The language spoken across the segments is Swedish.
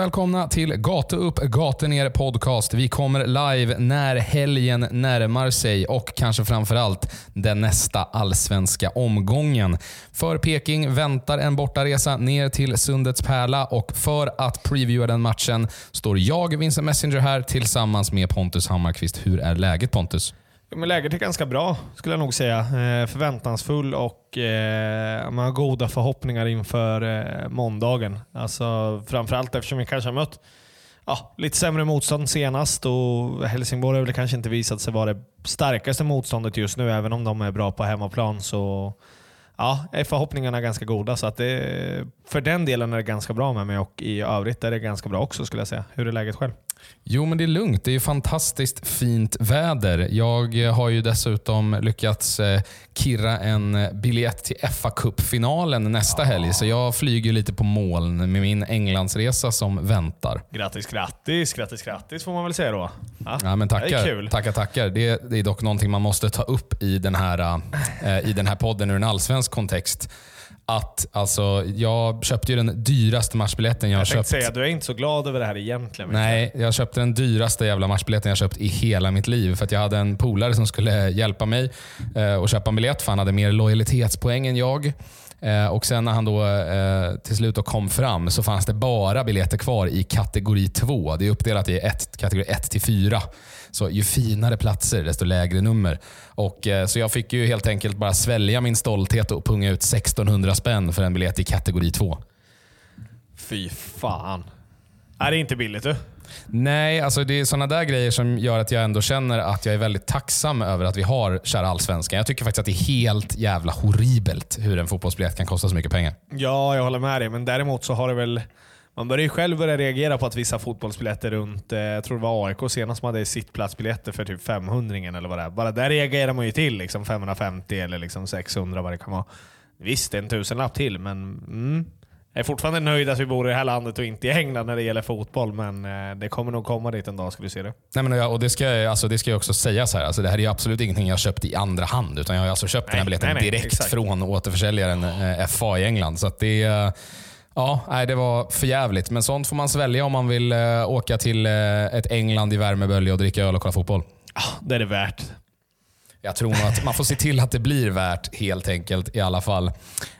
Välkomna till Gata upp, gatu ner podcast. Vi kommer live när helgen närmar sig och kanske framförallt den nästa allsvenska omgången. För Peking väntar en bortaresa ner till Sundets pärla och för att previewa den matchen står jag, Vincent Messenger, här tillsammans med Pontus Hammarkvist. Hur är läget Pontus? Men läget är ganska bra, skulle jag nog säga. Eh, förväntansfull och eh, man har goda förhoppningar inför eh, måndagen. Alltså, framförallt eftersom vi kanske har mött ja, lite sämre motstånd senast och Helsingborg har väl kanske inte visat sig vara det starkaste motståndet just nu, även om de är bra på hemmaplan. Så ja, är förhoppningarna ganska goda. Så att det, för den delen är det ganska bra med mig och i övrigt är det ganska bra också skulle jag säga. Hur är läget själv? Jo, men det är lugnt. Det är ju fantastiskt fint väder. Jag har ju dessutom lyckats eh, kirra en biljett till fa Cup-finalen nästa helg, så jag flyger lite på moln med min Englandsresa som väntar. Grattis, grattis, grattis, grattis får man väl säga då. Ja, ja men tackar. Det är kul. Tackar, tackar. Det, det, är dock någonting man måste ta upp i den här, i den här podden ur en allsvensk kontext att alltså, jag köpte ju den dyraste matchbiljetten jag, har köpt. Säga, du är inte så glad över det här egentligen. Nej, jag köpte den dyraste jävla matchbiljetten jag köpt i hela mitt liv. För att jag hade en polare som skulle hjälpa mig eh, och köpa en biljett, för han hade mer lojalitetspoäng än jag. Eh, och sen när han då eh, till slut då kom fram så fanns det bara biljetter kvar i kategori 2. Det är uppdelat i ett, kategori 1 till 4. Så ju finare platser, desto lägre nummer. Och, eh, så jag fick ju helt enkelt bara svälja min stolthet och punga ut 1600 spänn för en biljett i kategori 2. Fy fan. Är det inte billigt du? Nej, alltså det är sådana där grejer som gör att jag ändå känner att jag är väldigt tacksam över att vi har kära allsvenskan. Jag tycker faktiskt att det är helt jävla horribelt hur en fotbollsbiljett kan kosta så mycket pengar. Ja, jag håller med dig. Men däremot så har det väl man börjar ju själv börja reagera på att vissa fotbollsbiljetter runt, eh, jag tror det var AIK senast som hade sittplatsbiljetter för typ 500 eller vad det är. Bara där reagerar man ju till liksom 550 eller liksom 600 vad det kan vara. Visst, en tusenlapp till, men mm, jag är fortfarande nöjd att vi bor i det här landet och inte i England när det gäller fotboll, men eh, det kommer nog komma dit en dag ska du se det. Nej, men, och det, ska, alltså, det ska jag också sägas här. Alltså, det här är absolut ingenting jag köpt i andra hand, utan jag har alltså köpt nej, den här biljetten nej, nej, direkt exakt. från återförsäljaren eh, FA i England. Så det Ja, nej, det var för jävligt. Men sånt får man svälja om man vill eh, åka till ett England i värmebölja och dricka öl och kolla fotboll. Ja, det är det värt. Jag tror att man får se till att det blir värt helt enkelt i alla fall.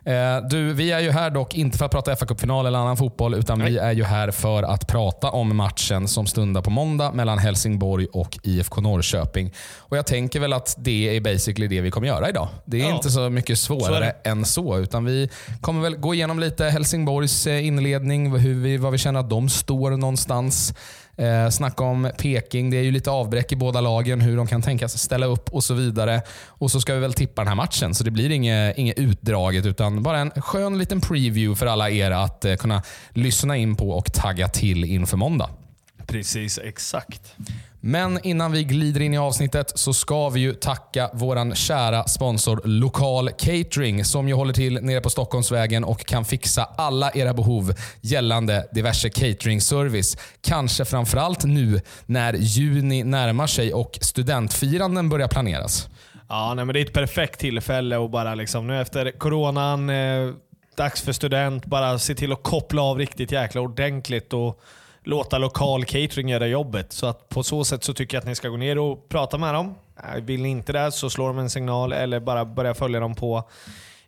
Eh, du, vi är ju här dock inte för att prata fa Cup-final eller annan fotboll, utan Nej. vi är ju här för att prata om matchen som stundar på måndag mellan Helsingborg och IFK Norrköping. Och Jag tänker väl att det är basically det vi kommer göra idag. Det är ja. inte så mycket svårare så än så, utan vi kommer väl gå igenom lite Helsingborgs eh, inledning, hur vi, vad vi känner att de står någonstans. Eh, snacka om Peking. Det är ju lite avbräck i båda lagen, hur de kan tänkas ställa upp och så vidare. Och så ska vi väl tippa den här matchen, så det blir inget, inget utdraget utan bara en skön liten preview för alla er att eh, kunna lyssna in på och tagga till inför måndag. Precis, exakt. Men innan vi glider in i avsnittet så ska vi ju tacka vår kära sponsor Lokal Catering som ju håller till nere på Stockholmsvägen och kan fixa alla era behov gällande diverse cateringservice. Kanske framförallt nu när juni närmar sig och studentfiranden börjar planeras. Ja, nej, men det är ett perfekt tillfälle att bara liksom, nu efter coronan, eh, dags för student, bara se till att koppla av riktigt jäkla ordentligt. och låta lokal catering göra jobbet. Så att på så sätt så tycker jag att ni ska gå ner och prata med dem. Vill ni inte det så slår de en signal eller bara börja följa dem på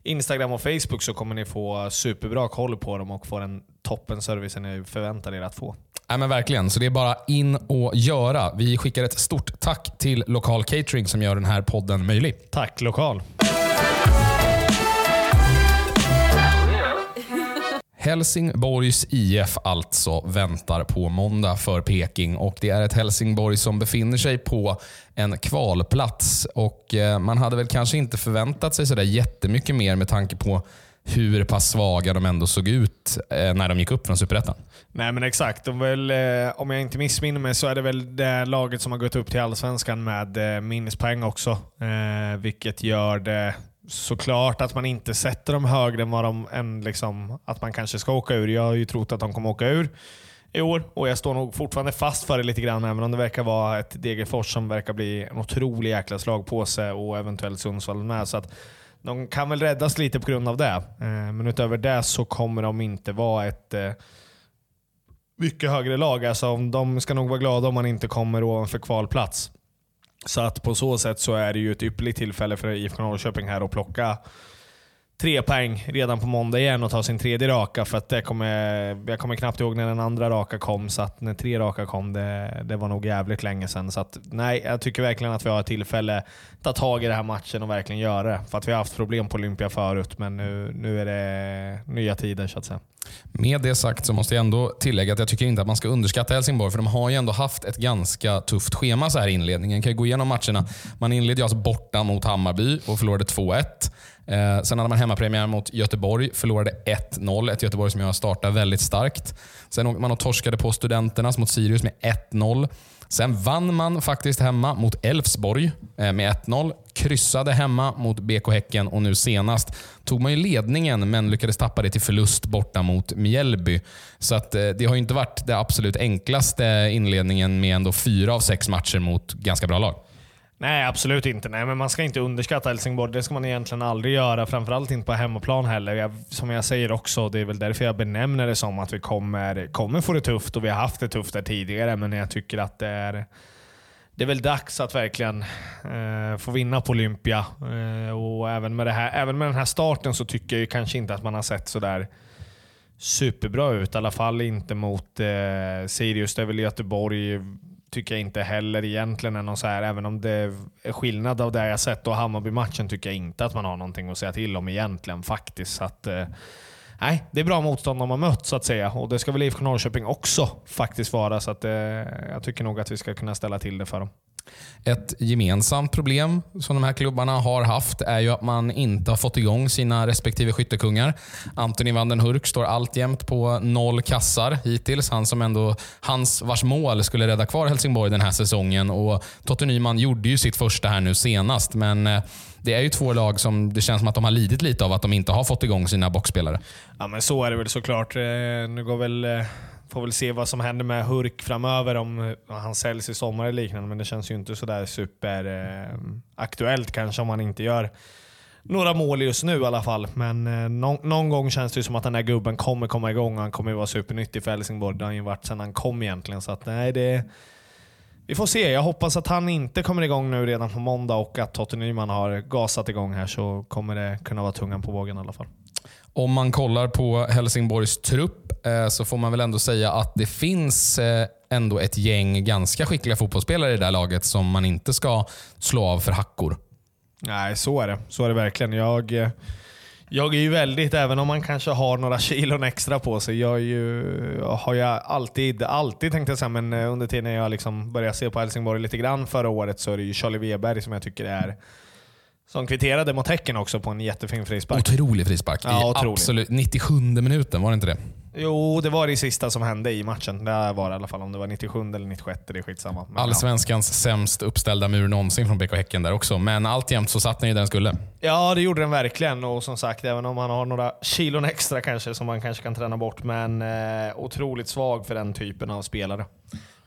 Instagram och Facebook så kommer ni få superbra koll på dem och få den toppen servicen ni förväntar er att få. Ja, men verkligen, så det är bara in och göra. Vi skickar ett stort tack till Lokal Catering som gör den här podden möjlig. Tack Lokal. Helsingborgs IF alltså väntar på måndag för Peking och det är ett Helsingborg som befinner sig på en kvalplats. Och eh, Man hade väl kanske inte förväntat sig sådär jättemycket mer med tanke på hur pass svaga de ändå såg ut eh, när de gick upp från Superettan. Nej men exakt. De väl, eh, om jag inte missminner mig så är det väl det laget som har gått upp till Allsvenskan med minuspoäng också. vilket gör det såklart att man inte sätter dem högre än vad de än liksom, att man kanske ska åka ur. Jag har ju trott att de kommer åka ur i år och jag står nog fortfarande fast för det lite grann, även om det verkar vara ett Degerfors som verkar bli en otrolig jäkla slagpåse och eventuellt Sundsvall med. Så att de kan väl räddas lite på grund av det. Eh, men utöver det så kommer de inte vara ett eh, mycket högre lag. Alltså, de ska nog vara glada om man inte kommer ovanför kvalplats. Så att på så sätt så är det ju ett ypperligt tillfälle för IFK Norrköping här att plocka tre poäng redan på måndag igen och ta sin tredje raka. För att det kommer, jag kommer knappt ihåg när den andra raka kom, så att när tre raka kom, det, det var nog jävligt länge sedan. Så att, nej, jag tycker verkligen att vi har ett tillfälle att ta tag i den här matchen och verkligen göra det. För att vi har haft problem på Olympia förut, men nu, nu är det nya tider så att säga. Med det sagt så måste jag ändå tillägga att jag tycker inte att man ska underskatta Helsingborg, för de har ju ändå haft ett ganska tufft schema så här i inledningen. Kan ju gå igenom matcherna. Man inledde ju alltså borta mot Hammarby och förlorade 2-1. Eh, sen hade man hemmapremiär mot Göteborg, förlorade 1-0. Ett Göteborg som jag startar väldigt starkt. Sen åkte man och torskade på Studenternas mot Sirius med 1-0. Sen vann man faktiskt hemma mot Elfsborg eh, med 1-0. Kryssade hemma mot BK Häcken och nu senast tog man ju ledningen men lyckades tappa det till förlust borta mot Mjällby. Så att, eh, det har inte varit det absolut enklaste inledningen med ändå fyra av sex matcher mot ganska bra lag. Nej, absolut inte. Nej, men man ska inte underskatta Helsingborg. Det ska man egentligen aldrig göra. Framförallt inte på hemmaplan heller. Jag, som jag säger också, det är väl därför jag benämner det som att vi kommer, kommer få det tufft och vi har haft det tufft där tidigare. Men jag tycker att det är, det är väl dags att verkligen eh, få vinna på Olympia. Eh, och även med, det här, även med den här starten så tycker jag kanske inte att man har sett sådär superbra ut. I alla fall inte mot eh, Sirius. Det är väl Göteborg tycker jag inte heller egentligen är någon så här, även om det är skillnad av det jag sett och Hammarby-matchen tycker jag inte att man har någonting att säga till om egentligen faktiskt. Så att, eh, nej, det är bra motstånd de har mött så att säga och det ska väl IFK Norrköping också faktiskt vara. Så att, eh, jag tycker nog att vi ska kunna ställa till det för dem. Ett gemensamt problem som de här klubbarna har haft är ju att man inte har fått igång sina respektive skyttekungar. Anthony van den Hurk står alltjämt på noll kassar hittills. Han som ändå, hans vars mål skulle rädda kvar Helsingborg den här säsongen. Och Totte Nyman gjorde ju sitt första här nu senast, men eh, det är ju två lag som det känns som att de har lidit lite av att de inte har fått igång sina boxspelare. Ja, men så är det väl såklart. Eh, nu går väl eh, Får väl se vad som händer med Hurk framöver, om han säljs i sommar eller liknande. Men det känns ju inte sådär superaktuellt eh, kanske om han inte gör några mål just nu i alla fall. Men eh, någon, någon, gång känns det som att den här gubben kommer komma igång. Han kommer ju vara supernyttig för Helsingborg. Det har han ju varit sedan han kom egentligen. Så att, nej, det, vi får se. Jag hoppas att han inte kommer igång nu redan på måndag och att Totte Nyman har gasat igång här så kommer det kunna vara tungan på vågen i alla fall. Om man kollar på Helsingborgs trupp eh, så får man väl ändå säga att det finns eh, ändå ett gäng ganska skickliga fotbollsspelare i det här laget som man inte ska slå av för hackor. Nej, så är det. Så är det verkligen. Jag, eh, jag är ju väldigt, även om man kanske har några kilon extra på sig, jag, ju, har jag alltid, alltid tänkte jag säga, men under tiden jag liksom började se på Helsingborg lite grann förra året så är det ju Charlie Weberg som jag tycker är som kvitterade mot Häcken också på en jättefin frispark. Otrolig frispark. Ja, otrolig. Absolut. 97 minuten, var det inte det? Jo, det var det sista som hände i matchen. Det var det i alla fall. Om det var 97 eller 96, det är skitsamma. Men Allsvenskans ja. sämst uppställda mur någonsin från BK Häcken där också. Men alltjämt så satt den ju där den skulle. Ja, det gjorde den verkligen. Och som sagt, även om man har några kilon extra kanske som man kanske kan träna bort. Men eh, otroligt svag för den typen av spelare.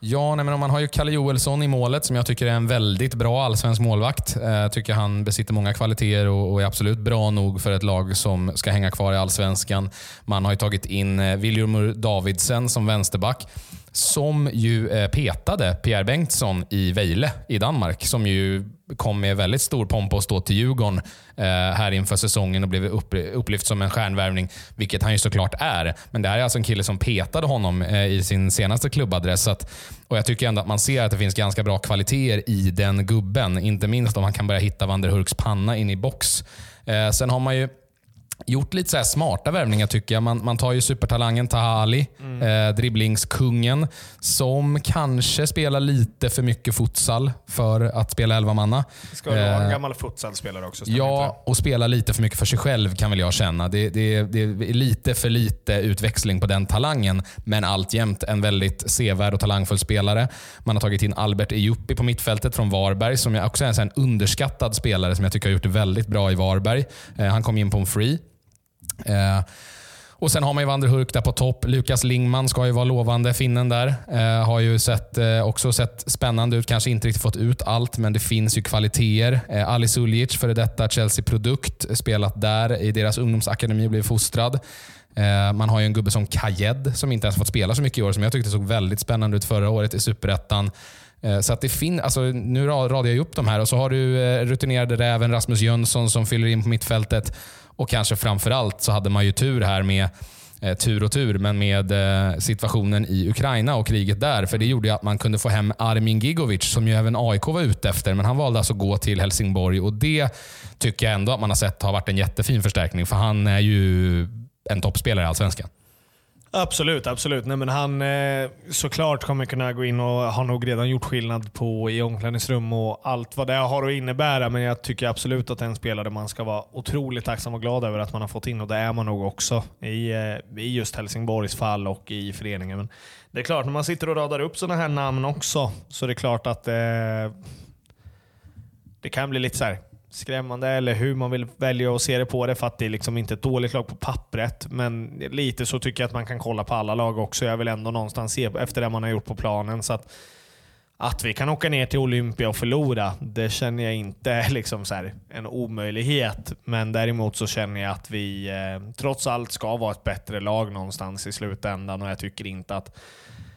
Ja, nej, men man har ju Kalle Joelsson i målet som jag tycker är en väldigt bra allsvensk målvakt. Jag tycker han besitter många kvaliteter och, är absolut bra nog för ett lag som ska hänga kvar i allsvenskan. Man har ju tagit in eh, Viljormur Davidsen som vänsterback som ju eh, petade Pierre Bengtsson i Vejle i Danmark. Som ju kom med väldigt stor pompa och stå till Djurgården eh, här inför säsongen och blev upplyft som en stjärnvärvning, vilket han ju såklart är. Men det här är alltså en kille som petade honom eh, i sin senaste klubbadress. Att, och Jag tycker ändå att man ser att det finns ganska bra kvaliteter i den gubben. Inte minst om han kan börja hitta Vanderhurks Hurks panna in i box. Eh, sen har man ju gjort lite så smarta värvningar tycker jag. Man, man tar ju supertalangen Taha Ali, mm. eh, dribblingskungen, som kanske spelar lite för mycket futsal för att spela elvamanna. Ska vara eh, en gammal futsalspelare också. Ja, inte? och spela lite för mycket för sig själv kan väl jag känna. Det, det, det är lite för lite utväxling på den talangen, men alltjämt en väldigt sevärd och talangfull spelare. Man har tagit in Albert Ejupi på mittfältet från Varberg, som också är en underskattad spelare som jag tycker har gjort det väldigt bra i Varberg. Eh, han kom in på en free. Eh, och Sen har man ju Vander Hurk där på topp. Lukas Lingman ska ju vara lovande, finnen där. Eh, har ju sett, eh, också sett spännande ut. Kanske inte riktigt fått ut allt, men det finns ju kvaliteter. Eh, Ali Suljic, före detta Chelsea-produkt, spelat där i deras ungdomsakademi och blivit fostrad. Eh, man har ju en gubbe som Kajed som inte ens fått spela så mycket i år, som jag tyckte såg väldigt spännande ut förra året i Superettan. Eh, så att det fin alltså, nu radar jag upp de här och så har du eh, rutinerade räven Rasmus Jönsson som fyller in på mittfältet. Och kanske framförallt så hade man ju tur här med eh, tur och tur, men med eh, situationen i Ukraina och kriget där. För det gjorde att man kunde få hem Armin Gigovic, som ju även AIK var ute efter. Men han valde alltså att gå till Helsingborg och det tycker jag ändå att man har sett har varit en jättefin förstärkning. För han är ju en toppspelare i Allsvenskan. Absolut, absolut. Nej, men han eh, såklart kommer kunna gå in och har nog redan gjort skillnad på i omklädningsrum och allt vad det har att innebära. Men jag tycker absolut att en spelare man ska vara otroligt tacksam och glad över att man har fått in och det är man nog också i, eh, i just Helsingborgs fall och i föreningen. Men det är klart, när man sitter och radar upp sådana här namn också så är det klart att eh, det kan bli lite så här skrämmande eller hur man vill välja att se det på det för att det är liksom inte ett dåligt lag på pappret. Men lite så tycker jag att man kan kolla på alla lag också. Jag vill ändå någonstans se efter det man har gjort på planen. Så att, att vi kan åka ner till Olympia och förlora, det känner jag inte är liksom så en omöjlighet. Men däremot så känner jag att vi eh, trots allt ska vara ett bättre lag någonstans i slutändan och jag tycker inte att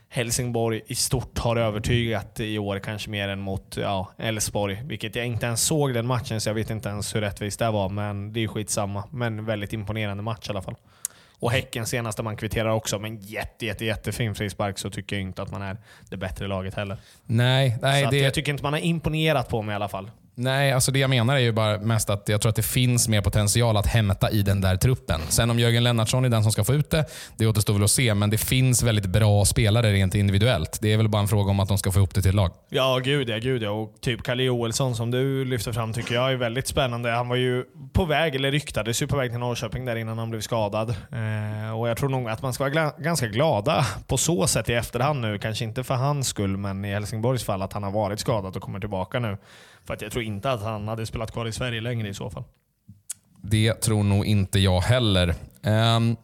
Helsingborg i stort har övertygat i år, kanske mer än mot ja, Elfsborg. Vilket jag inte ens såg den matchen, så jag vet inte ens hur rättvist det var. Men det är skitsamma. Men väldigt imponerande match i alla fall. Och Häcken senaste man kvitterar också, men jätte, jätte, jättefin frispark så tycker jag inte att man är det bättre laget heller. Nej, nej det... Jag tycker inte man har imponerat på mig i alla fall. Nej, alltså det jag menar är ju bara mest att jag tror att det finns mer potential att hämta i den där truppen. Sen om Jörgen Lennartsson är den som ska få ut det, det återstår väl att se. Men det finns väldigt bra spelare rent individuellt. Det är väl bara en fråga om att de ska få ihop det till ett lag. Ja, gud ja. Gud ja. Och typ Kalle Joelsson som du lyfter fram tycker jag är väldigt spännande. Han var ju på väg, eller ryktades ju på väg till Norrköping där innan han blev skadad. Eh, och Jag tror nog att man ska vara gla ganska glada på så sätt i efterhand nu. Kanske inte för hans skull, men i Helsingborgs fall att han har varit skadad och kommer tillbaka nu. För att jag tror inte att han hade spelat kvar i Sverige längre i så fall. Det tror nog inte jag heller. Um,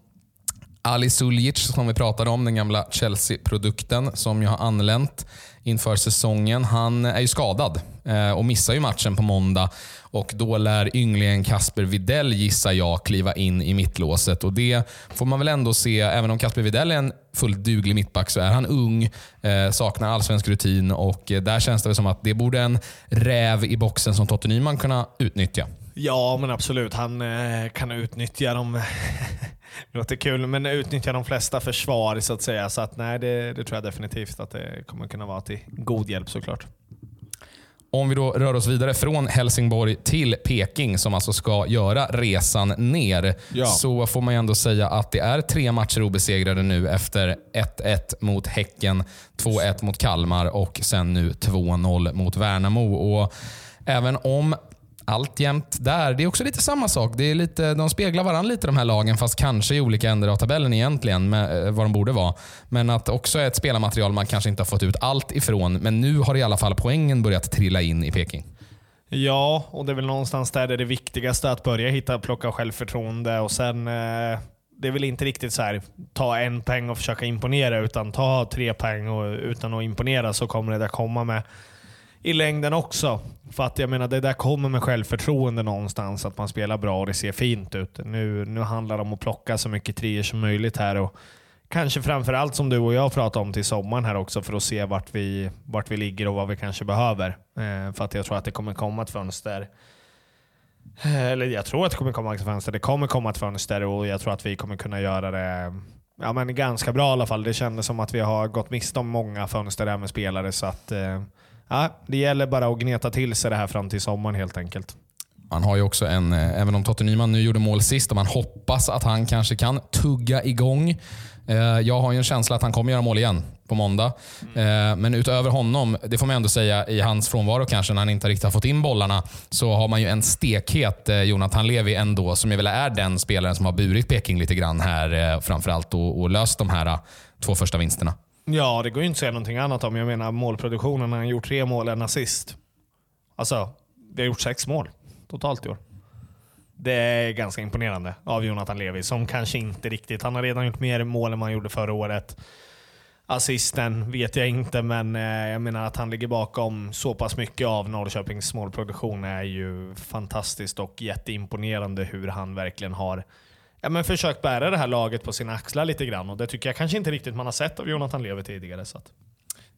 Ali Suljic som vi pratade om, den gamla Chelsea-produkten som ju har anlänt inför säsongen. Han är ju skadad eh, och missar ju matchen på måndag. Och Då lär ynglingen Kasper Videll, gissar jag, kliva in i mittlåset. Och Det får man väl ändå se, även om Kasper Videll är en fullt duglig mittback, så är han ung, eh, saknar allsvensk rutin och eh, där känns det som att det borde en räv i boxen som Totte Nyman kunna utnyttja. Ja, men absolut. Han eh, kan utnyttja dem. det låter kul, men utnyttja de flesta försvar så att säga. Så att, nej, det, det tror jag definitivt att det kommer kunna vara till god hjälp såklart. Om vi då rör oss vidare från Helsingborg till Peking, som alltså ska göra resan ner, ja. så får man ju ändå säga att det är tre matcher obesegrade nu efter 1-1 mot Häcken, 2-1 mot Kalmar och sen nu 2-0 mot Värnamo. Och även om alltjämt där. Det är också lite samma sak. Det är lite, de speglar varandra lite de här lagen, fast kanske i olika ändar av tabellen egentligen, med, eh, vad de borde vara. Men att också är ett spelarmaterial man kanske inte har fått ut allt ifrån. Men nu har i alla fall poängen börjat trilla in i Peking. Ja, och det är väl någonstans där det är det viktigaste, att börja hitta, plocka självförtroende och sen eh, det är väl inte riktigt så här, ta en poäng och försöka imponera, utan ta tre poäng och utan att imponera så kommer det där komma med i längden också. För att jag menar, det där kommer med självförtroende någonstans, att man spelar bra och det ser fint ut. Nu, nu handlar det om att plocka så mycket trier som möjligt här och kanske framförallt som du och jag pratar om till sommaren här också för att se vart vi, vart vi ligger och vad vi kanske behöver. Eh, för att jag tror att det kommer komma ett fönster eh, eller jag tror att det kommer komma ett fönster. Det kommer komma ett fönster och jag tror att vi kommer kunna göra det ja, men ganska bra i alla fall. Det kändes som att vi har gått miste om många fönster där med spelare. Så att, eh, ja, det gäller bara att gneta till sig det här fram till sommaren helt enkelt. Man har ju också en, eh, även om Totte Nyman nu gjorde mål sist och man hoppas att han kanske kan tugga igång. Eh, jag har ju en känsla att han kommer göra mål igen på måndag. Mm. Men utöver honom, det får man ändå säga i hans frånvaro kanske, när han inte riktigt har fått in bollarna, så har man ju en stekhet Jonathan Levi ändå, som ju väl är den spelaren som har burit Peking lite grann här framförallt och, och löst de här två första vinsterna. Ja, det går ju inte att säga någonting annat om. Jag menar målproduktionen, han har gjort tre mål, en assist. Alltså, vi har gjort sex mål totalt i år. Det är ganska imponerande av Jonathan Levi, som kanske inte riktigt... Han har redan gjort mer mål än man gjorde förra året. Assisten vet jag inte, men eh, jag menar att han ligger bakom så pass mycket av Norrköpings målproduktion är ju fantastiskt och jätteimponerande hur han verkligen har ja, men försökt bära det här laget på sina axlar lite grann. Och det tycker jag kanske inte riktigt man har sett av Jonathan Lever tidigare. Så att.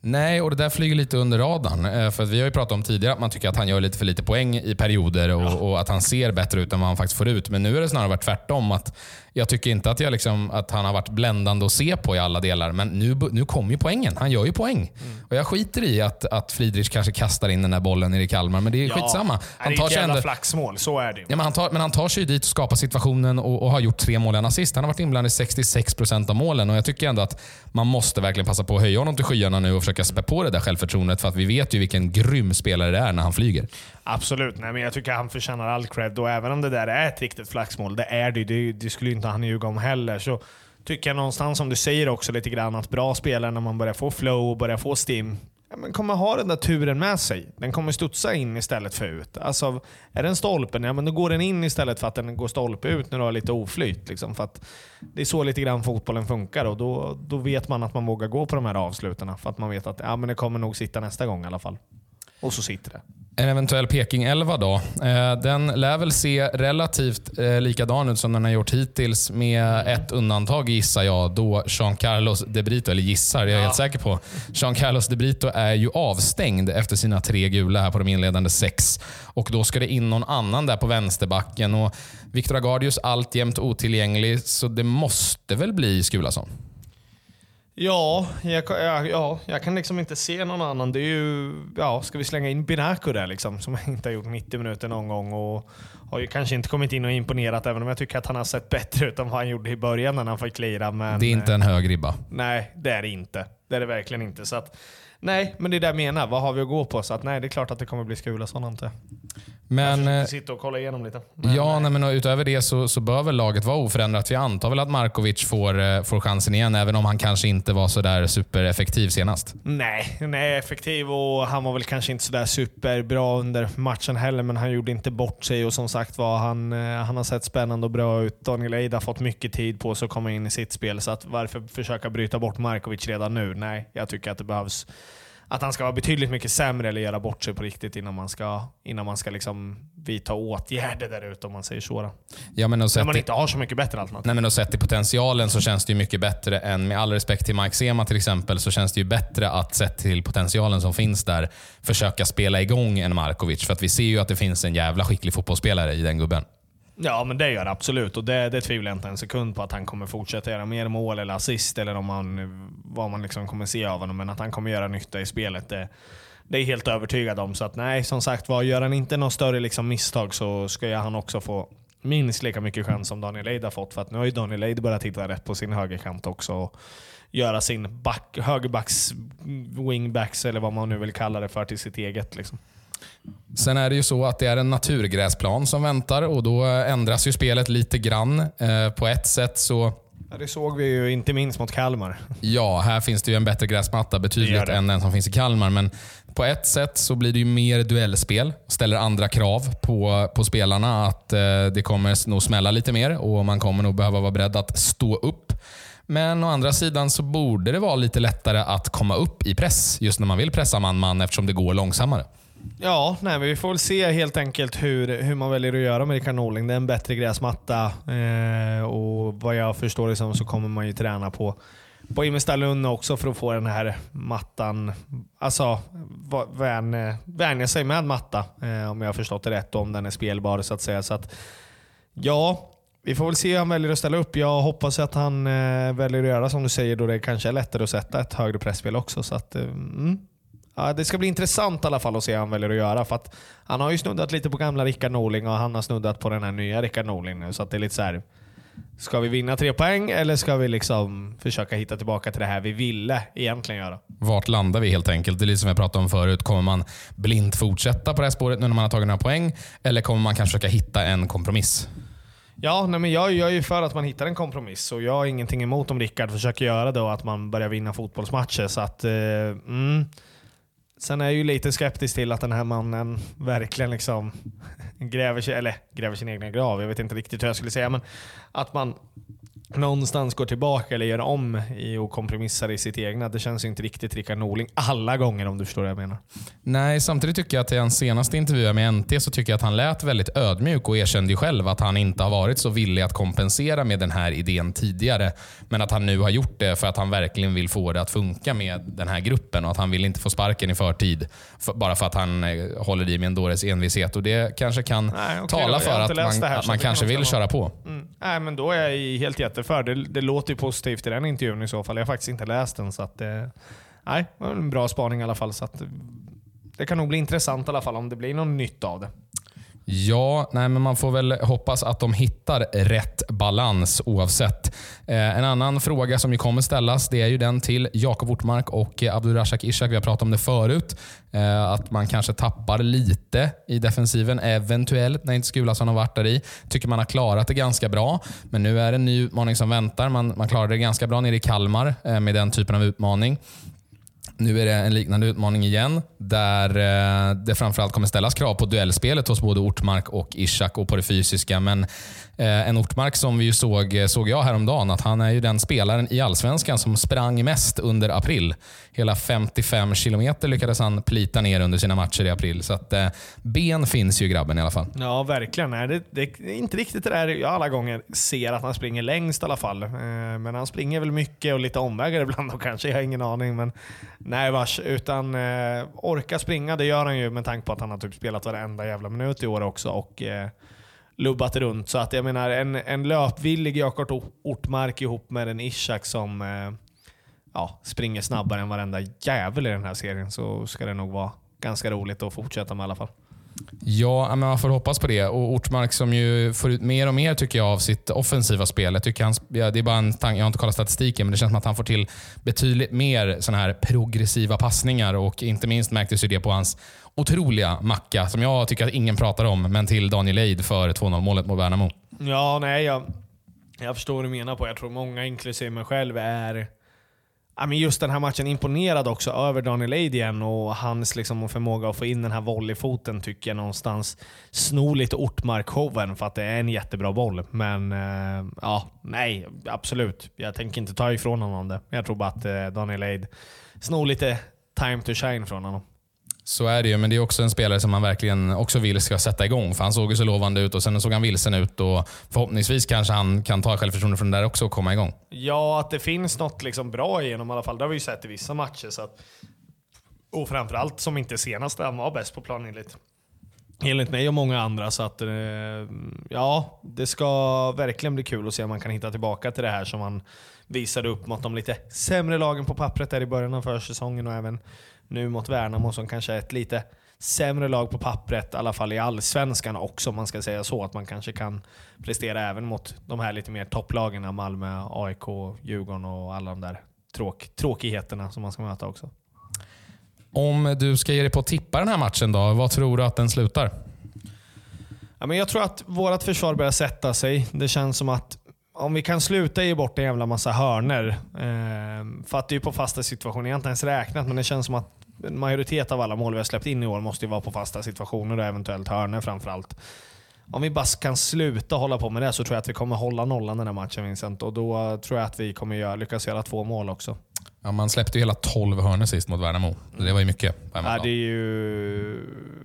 Nej, och det där flyger lite under radarn. Eh, för vi har ju pratat om tidigare att man tycker att han gör lite för lite poäng i perioder och, ja. och, att han ser bättre ut än vad han faktiskt får ut. Men nu är det snarare varit tvärtom. Att jag tycker inte att, jag liksom, att han har varit bländande att se på i alla delar, men nu, nu kommer ju poängen. Han gör ju poäng. Mm. Och Jag skiter i att, att Friedrich kanske kastar in den där bollen i Kalmar, men det är ja, skitsamma. Han det är ett jävla flaxmål, så är det ja, men, han tar, men han tar sig dit och skapar situationen och, och har gjort tre mål än assist. Han har varit inblandad i 66% av målen och jag tycker ändå att man måste verkligen passa på att höja honom till skyarna nu och försöka spä på det där självförtroendet, för att vi vet ju vilken grym spelare det är när han flyger. Absolut, Nej, men jag tycker han förtjänar all cred och även om det där är ett riktigt flaxmål, det är det det, det skulle inte han ljuga om heller, så tycker jag någonstans som du säger också lite grann att bra spelare när man börjar få flow och börjar få stim, ja, men kommer ha den där turen med sig. Den kommer studsa in istället för ut. Alltså, är den stolpen, ja men då går den in istället för att den går stolpe ut när du har lite oflyt. Liksom, för att det är så lite grann fotbollen funkar och då, då vet man att man vågar gå på de här avslutarna. För att man vet att ja, men det kommer nog sitta nästa gång i alla fall. Och så sitter det. En eventuell Peking 11 då. Eh, den lär väl se relativt eh, likadan ut som den har gjort hittills med ett undantag gissar jag. Då Jean Carlos de Brito, eller gissar, det är jag ja. helt säker på. Jean Carlos de Brito är ju avstängd efter sina tre gula här på de inledande sex. Och Då ska det in någon annan där på vänsterbacken. Och Victor Agardius alltjämt otillgänglig, så det måste väl bli Skulason? Ja, jag, ja, ja, jag kan liksom inte se någon annan. Det är ju, ja, ska vi slänga in Binaco där liksom, som inte har gjort 90 minuter någon gång och har ju kanske inte kommit in och imponerat, även om jag tycker att han har sett bättre ut än vad han gjorde i början när han fick lira. Men, det är inte en hög ribba. Nej, det är det inte. Det är det verkligen inte. Så att, Nej, men det är det jag menar. Vad har vi att gå på? Så att, nej, det är klart att det kommer bli Skulason antar jag. Men, jag sitta och kolla igenom lite. Men, ja, nej. men utöver det så, så bör väl laget vara oförändrat. Vi antar väl att Markovic får, eh, får chansen igen, även om han kanske inte var så där supereffektiv senast. Nej, nej, effektiv och han var väl kanske inte så där superbra under matchen heller, men han gjorde inte bort sig och som sagt var, han, eh, han har sett spännande och bra ut. Daniel Eid har fått mycket tid på sig att komma in i sitt spel, så att varför försöka bryta bort Markovic redan nu? Nej, jag tycker att det behövs att han ska vara betydligt mycket sämre eller göra bort sig på riktigt innan man ska, innan man ska liksom vidta åtgärder där ute om man säger så. Ja, men När man inte har så mycket bättre alternativ. Nej, men och sett i potentialen så känns det ju mycket bättre än, med all respekt till Mike Sema till exempel, så känns det ju bättre att sett till potentialen som finns där, försöka spela igång en Markovic. För att vi ser ju att det finns en jävla skicklig fotbollsspelare i den gubben. Ja, men det gör det absolut. Och det, det tvivlar jag inte en sekund på att han kommer fortsätta göra mer mål eller assist eller om man, vad man liksom kommer se av honom. Men att han kommer göra nytta i spelet, det, det är helt övertygad om. Så att nej, som sagt var, gör han inte något större liksom misstag så ska han också få minst lika mycket chans som Daniel Eid har fått. För att nu har ju Daniel Eid börjat hitta rätt på sin högerkant också. Och göra sin back, högerbacks, wingbacks eller vad man nu vill kalla det för till sitt eget. Liksom. Sen är det ju så att det är en naturgräsplan som väntar och då ändras ju spelet lite grann. Eh, på ett sätt så... Ja, det såg vi ju inte minst mot Kalmar. Ja, här finns det ju en bättre gräsmatta betydligt än den som finns i Kalmar. Men på ett sätt så blir det ju mer duellspel. Ställer andra krav på, på spelarna att eh, det kommer nog smälla lite mer och man kommer nog behöva vara beredd att stå upp. Men å andra sidan så borde det vara lite lättare att komma upp i press just när man vill pressa man-man eftersom det går långsammare. Ja, nej, vi får väl se helt enkelt hur, hur man väljer att göra med Rickard Norling. Det är en bättre gräsmatta eh, och vad jag förstår liksom så kommer man ju träna på på Imestalund också för att få den här mattan, alltså eh, vänja sig med matta eh, om jag har förstått det rätt om den är spelbar så att säga. Så att, ja, vi får väl se hur han väljer att ställa upp. Jag hoppas att han eh, väljer att göra som du säger då det kanske är lättare att sätta ett högre pressspel också. Så att, eh, mm. Ja, det ska bli intressant i alla fall att se vad han väljer att göra. För att han har ju snuddat lite på gamla Rickard Norling och han har snuddat på den här nya Rickard Norling nu. Så det är lite så här, Ska vi vinna tre poäng eller ska vi liksom försöka hitta tillbaka till det här vi ville egentligen göra? Vart landar vi helt enkelt? Det är lite som jag pratade om förut. Kommer man blint fortsätta på det här spåret nu när man har tagit några poäng? Eller kommer man kanske försöka hitta en kompromiss? Ja, nej men jag, jag är ju för att man hittar en kompromiss och jag har ingenting emot om Rickard försöker göra det och att man börjar vinna fotbollsmatcher. Så att, eh, mm. Sen är jag ju lite skeptisk till att den här mannen verkligen liksom gräver, sig, eller gräver sin egen grav. Jag vet inte riktigt hur jag skulle säga, men att man någonstans går tillbaka eller gör om i och kompromissar i sitt egna. Det känns inte riktigt Rickard Norling alla gånger om du förstår vad jag menar. Nej, samtidigt tycker jag att i hans senaste intervju med NT så tycker jag att han lät väldigt ödmjuk och erkände ju själv att han inte har varit så villig att kompensera med den här idén tidigare. Men att han nu har gjort det för att han verkligen vill få det att funka med den här gruppen och att han vill inte få sparken i förtid för, bara för att han eh, håller i med en dåres envishet. Och det kanske kan Nej, okay, tala för att man, här, att man kanske vill köra på. Mm. Nej, men då är jag helt jätteför. Det, det låter ju positivt i den intervjun i så fall. Jag har faktiskt inte läst den. Så att, det, nej, det var en bra spaning i alla fall. Så att, det kan nog bli intressant i alla fall om det blir något nytt av det. Ja, nej, men man får väl hoppas att de hittar rätt balans oavsett. Eh, en annan fråga som ju kommer ställas det är ju den till Jakob Ortmark och Abdulrashak Ishak. Vi har pratat om det förut. Eh, att man kanske tappar lite i defensiven, eventuellt, när inte Skulason har varit där i. Tycker man har klarat det ganska bra. Men nu är det en ny utmaning som väntar. Man, man klarade det ganska bra nere i Kalmar eh, med den typen av utmaning. Nu är det en liknande utmaning igen, där eh, det framförallt kommer ställas krav på duellspelet hos både Ortmark och Ishak och på det fysiska. Men Eh, en Ortmark som vi ju såg, eh, såg jag häromdagen, att han är ju den spelaren i Allsvenskan som sprang mest under april. Hela 55 kilometer lyckades han plita ner under sina matcher i april. Så att, eh, ben finns ju grabben i alla fall. Ja, verkligen. Det, det är inte riktigt det där jag alla gånger ser att han springer längst i alla fall. Men han springer väl mycket och lite omvägar ibland och kanske. Jag har ingen aning. Men Nej vars, utan orka springa det gör han ju med tanke på att han har typ spelat varenda jävla minut i år också och lubbat runt. Så att jag menar, en, en löpvillig Jakob Ortmark ihop med en Ishak som eh, ja, springer snabbare än varenda jävel i den här serien så ska det nog vara ganska roligt att fortsätta med i alla fall. Ja, men man får hoppas på det. Och Ortmark som ju får ut mer och mer tycker jag av sitt offensiva spel. Jag, tycker han, ja, det är bara en jag har inte kollat statistiken, men det känns som att han får till betydligt mer såna här progressiva passningar. Och Inte minst märktes det på hans otroliga macka, som jag tycker att ingen pratar om, men till Daniel Eid för 2-0 målet mot Värnamo. Ja, nej, jag, jag förstår vad du menar på. Jag tror många, inklusive mig själv, är Ja, men just den här matchen imponerad också över Daniel Eid igen och hans liksom förmåga att få in den här volleyfoten tycker jag någonstans snor lite Ortmark-showen för att det är en jättebra boll. Men eh, ja, nej, absolut. Jag tänker inte ta ifrån honom det. Jag tror bara att eh, Daniel Eid snor lite time to shine från honom. Så är det ju, men det är också en spelare som man verkligen också vill ska sätta igång. För Han såg ju så lovande ut och sen såg han vilsen ut. och Förhoppningsvis kanske han kan ta självförtroende från det där också och komma igång. Ja, att det finns något liksom bra honom i alla fall. Det har vi ju sett i vissa matcher. Så att, och framförallt som inte senast han var bäst på plan enligt, enligt mig och många andra. Så att, eh, ja, det ska verkligen bli kul att se om man kan hitta tillbaka till det här som man visade upp mot de lite sämre lagen på pappret där i början av försäsongen och även nu mot Värnamo som kanske är ett lite sämre lag på pappret, i alla fall i allsvenskan också om man ska säga så. Att man kanske kan prestera även mot de här lite mer topplagen, Malmö, AIK, Djurgården och alla de där tråk tråkigheterna som man ska möta också. Om du ska ge dig på att tippa den här matchen då, vad tror du att den slutar? Ja, men jag tror att vårt försvar börjar sätta sig. Det känns som att om vi kan sluta ge bort en jävla massa hörner. Eh, för att det är på fasta situationer. Jag har inte ens räknat, men det känns som att en majoritet av alla mål vi har släppt in i år måste vara på fasta situationer och eventuellt hörnor framförallt. Om vi bara kan sluta hålla på med det så tror jag att vi kommer hålla nollan den här matchen Vincent. Och då tror jag att vi kommer göra, lyckas göra två mål också. Ja, man släppte ju hela 12 hörnor sist mot Värnamo. Det var ju mycket. Ja, det är ju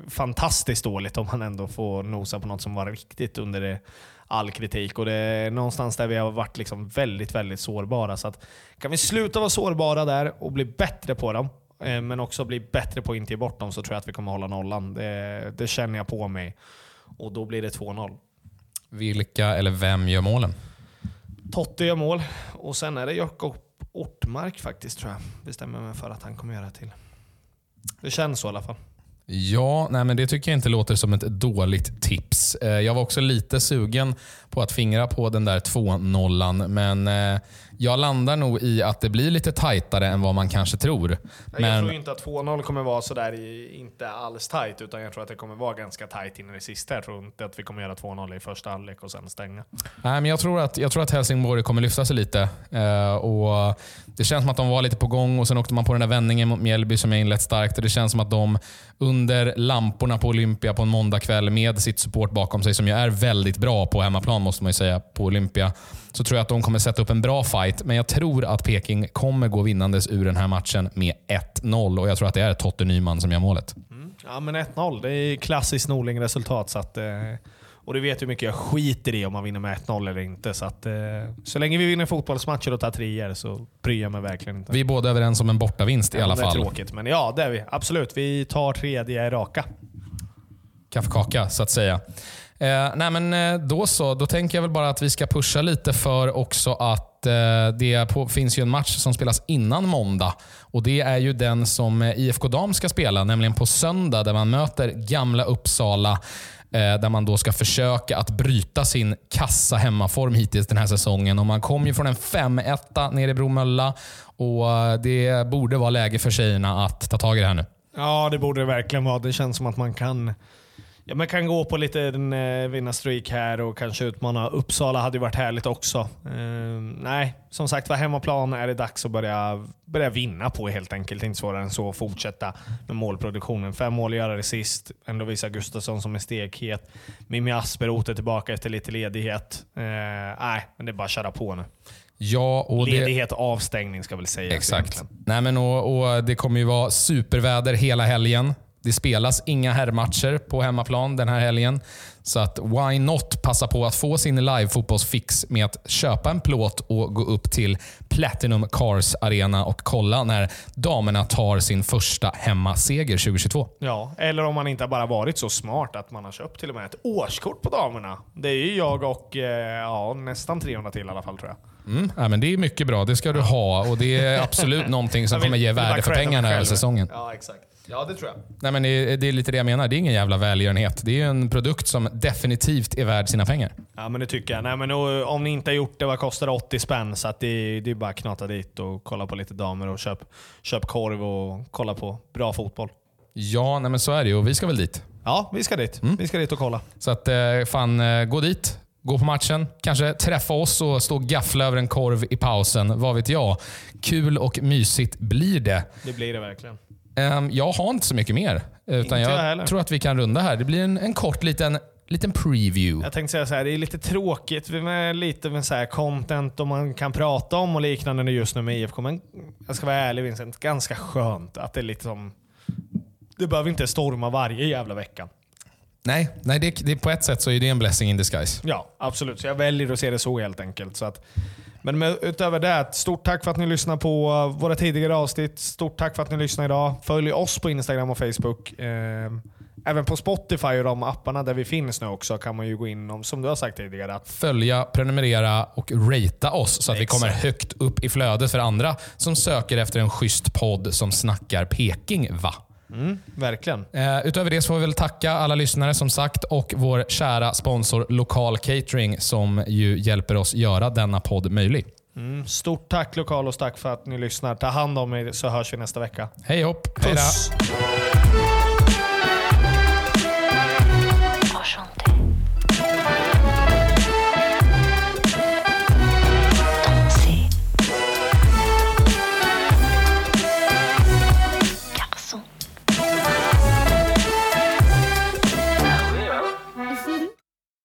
fantastiskt dåligt om man ändå får nosa på något som var riktigt under det all kritik. Och det är någonstans där vi har varit liksom väldigt, väldigt sårbara. Så att, kan vi sluta vara sårbara där och bli bättre på dem, eh, men också bli bättre på att inte ge bort dem, så tror jag att vi kommer hålla nollan. Det, det känner jag på mig. Och då blir det 2-0. Vilka eller vem gör målen? Totte gör mål. Och sen är det Jakob Ortmark faktiskt, tror jag. Bestämmer mig för att han kommer göra till. Det känns så i alla fall. Ja, nej men det tycker jag inte låter som ett dåligt tips. Eh, jag var också lite sugen på att fingra på den där 2-0, men eh, jag landar nog i att det blir lite tajtare än vad man kanske tror. Men... Jag tror inte att 2-0 kommer vara sådär inte alls tajt, utan jag tror att det kommer vara ganska tajt in i det sista. Jag tror inte att vi kommer göra 2-0 i första halvlek och sen stänga. Nej, men jag tror att, jag tror att Helsingborg kommer lyfta sig lite. Eh, och Det känns som att de var lite på gång och sen åkte man på den där vändningen mot Mjällby som är inlett starkt. Och det känns som att de under lamporna på Olympia på en måndagkväll med sitt support bakom sig, som ju är väldigt bra på hemmaplan måste man ju säga, på Olympia, så tror jag att de kommer sätta upp en bra fight. Men jag tror att Peking kommer gå vinnandes ur den här matchen med 1-0 och jag tror att det är Totte Nyman som gör målet. Mm. Ja, men 1-0. Det är klassiskt Norling-resultat. Så att, eh, och du vet hur mycket jag skiter i om man vinner med 1-0 eller inte. Så, att, eh, så länge vi vinner fotbollsmatcher och tar treor så bryr jag mig verkligen inte. Vi är båda överens om en bortavinst i alla fall. Det är tråkigt, men ja det är vi. Absolut. Vi tar tredje raka. Kaffekaka, så att säga. Eh, nej men eh, då så, då tänker jag väl bara att vi ska pusha lite för också att eh, det på, finns ju en match som spelas innan måndag. Och Det är ju den som eh, IFK Dam ska spela, nämligen på söndag där man möter Gamla Uppsala. Eh, där man då ska försöka att bryta sin kassa hemmaform hittills den här säsongen. Och man kom ju från en 5-1 nere i Bromölla och det borde vara läge för tjejerna att ta tag i det här nu. Ja, det borde det verkligen vara. Det känns som att man kan Ja, man kan gå på lite en eh, vinnarstreak här och kanske utmana Uppsala hade ju varit härligt också. Eh, nej, som sagt var hemmaplan är det dags att börja, börja vinna på helt enkelt. Inte svårare än så. Fortsätta med målproduktionen. Fem mål göra det sist. Ändå visar Gustafsson som är stekhet. Mimmi Asper är tillbaka efter lite ledighet. Eh, nej, men det är bara att köra på nu. Ja, och Ledighet det... avstängning ska väl säga. Exakt. Nej, men och, och, Det kommer ju vara superväder hela helgen. Det spelas inga herrmatcher på hemmaplan den här helgen. Så att why not passa på att få sin live-fotbollsfix med att köpa en plåt och gå upp till Platinum Cars Arena och kolla när damerna tar sin första hemmaseger 2022. Ja, eller om man inte bara varit så smart att man har köpt till och med ett årskort på damerna. Det är ju jag och eh, ja, nästan 300 till i alla fall tror jag. Mm, ja, men det är mycket bra. Det ska du ha och det är absolut någonting som vill, kommer ge värde för pengarna hela säsongen. Ja, exakt. Ja, det tror jag. Nej, men det, det är lite det jag menar. Det är ingen jävla välgörenhet. Det är en produkt som definitivt är värd sina pengar. Ja, men det tycker jag. Nej, men om ni inte har gjort det, vad kostar det? 80 spänn. Så att det, det är bara att knata dit och kolla på lite damer och köp, köp korv och kolla på bra fotboll. Ja, nej, men så är det och vi ska väl dit. Ja, vi ska dit. Mm. Vi ska dit och kolla. Så att, eh, fan, eh, gå dit. Gå på matchen, kanske träffa oss och stå och gaffla över en korv i pausen. Vad vet jag? Kul och mysigt blir det. Det blir det verkligen. Um, jag har inte så mycket mer. Utan inte jag, jag tror att vi kan runda här. Det blir en, en kort liten liten preview. Jag tänkte säga så här, det är lite tråkigt med lite med så här content och man kan prata om och liknande just nu med IFK. Men jag ska vara ärlig Vincent, ganska skönt att det är lite som... Det behöver inte storma varje jävla vecka. Nej, nej det, det, på ett sätt så är det en blessing in disguise. Ja, absolut. Så jag väljer att se det så helt enkelt. Så att, men med, utöver det, stort tack för att ni lyssnar på våra tidigare avsnitt. Stort tack för att ni lyssnar idag. Följ oss på Instagram och Facebook. Eh, även på Spotify och de apparna där vi finns nu också kan man ju gå in om, som du har sagt tidigare. Att Följa, prenumerera och ratea oss så att Exakt. vi kommer högt upp i flödet för andra som söker efter en schysst podd som snackar Peking, va? Mm, verkligen. Eh, utöver det så får vi väl tacka alla lyssnare som sagt och vår kära sponsor Lokal Catering som ju hjälper oss göra denna podd möjlig. Mm, stort tack Lokal och tack för att ni lyssnar. Ta hand om er så hörs vi nästa vecka. Hej hopp. Puss. Hejdå.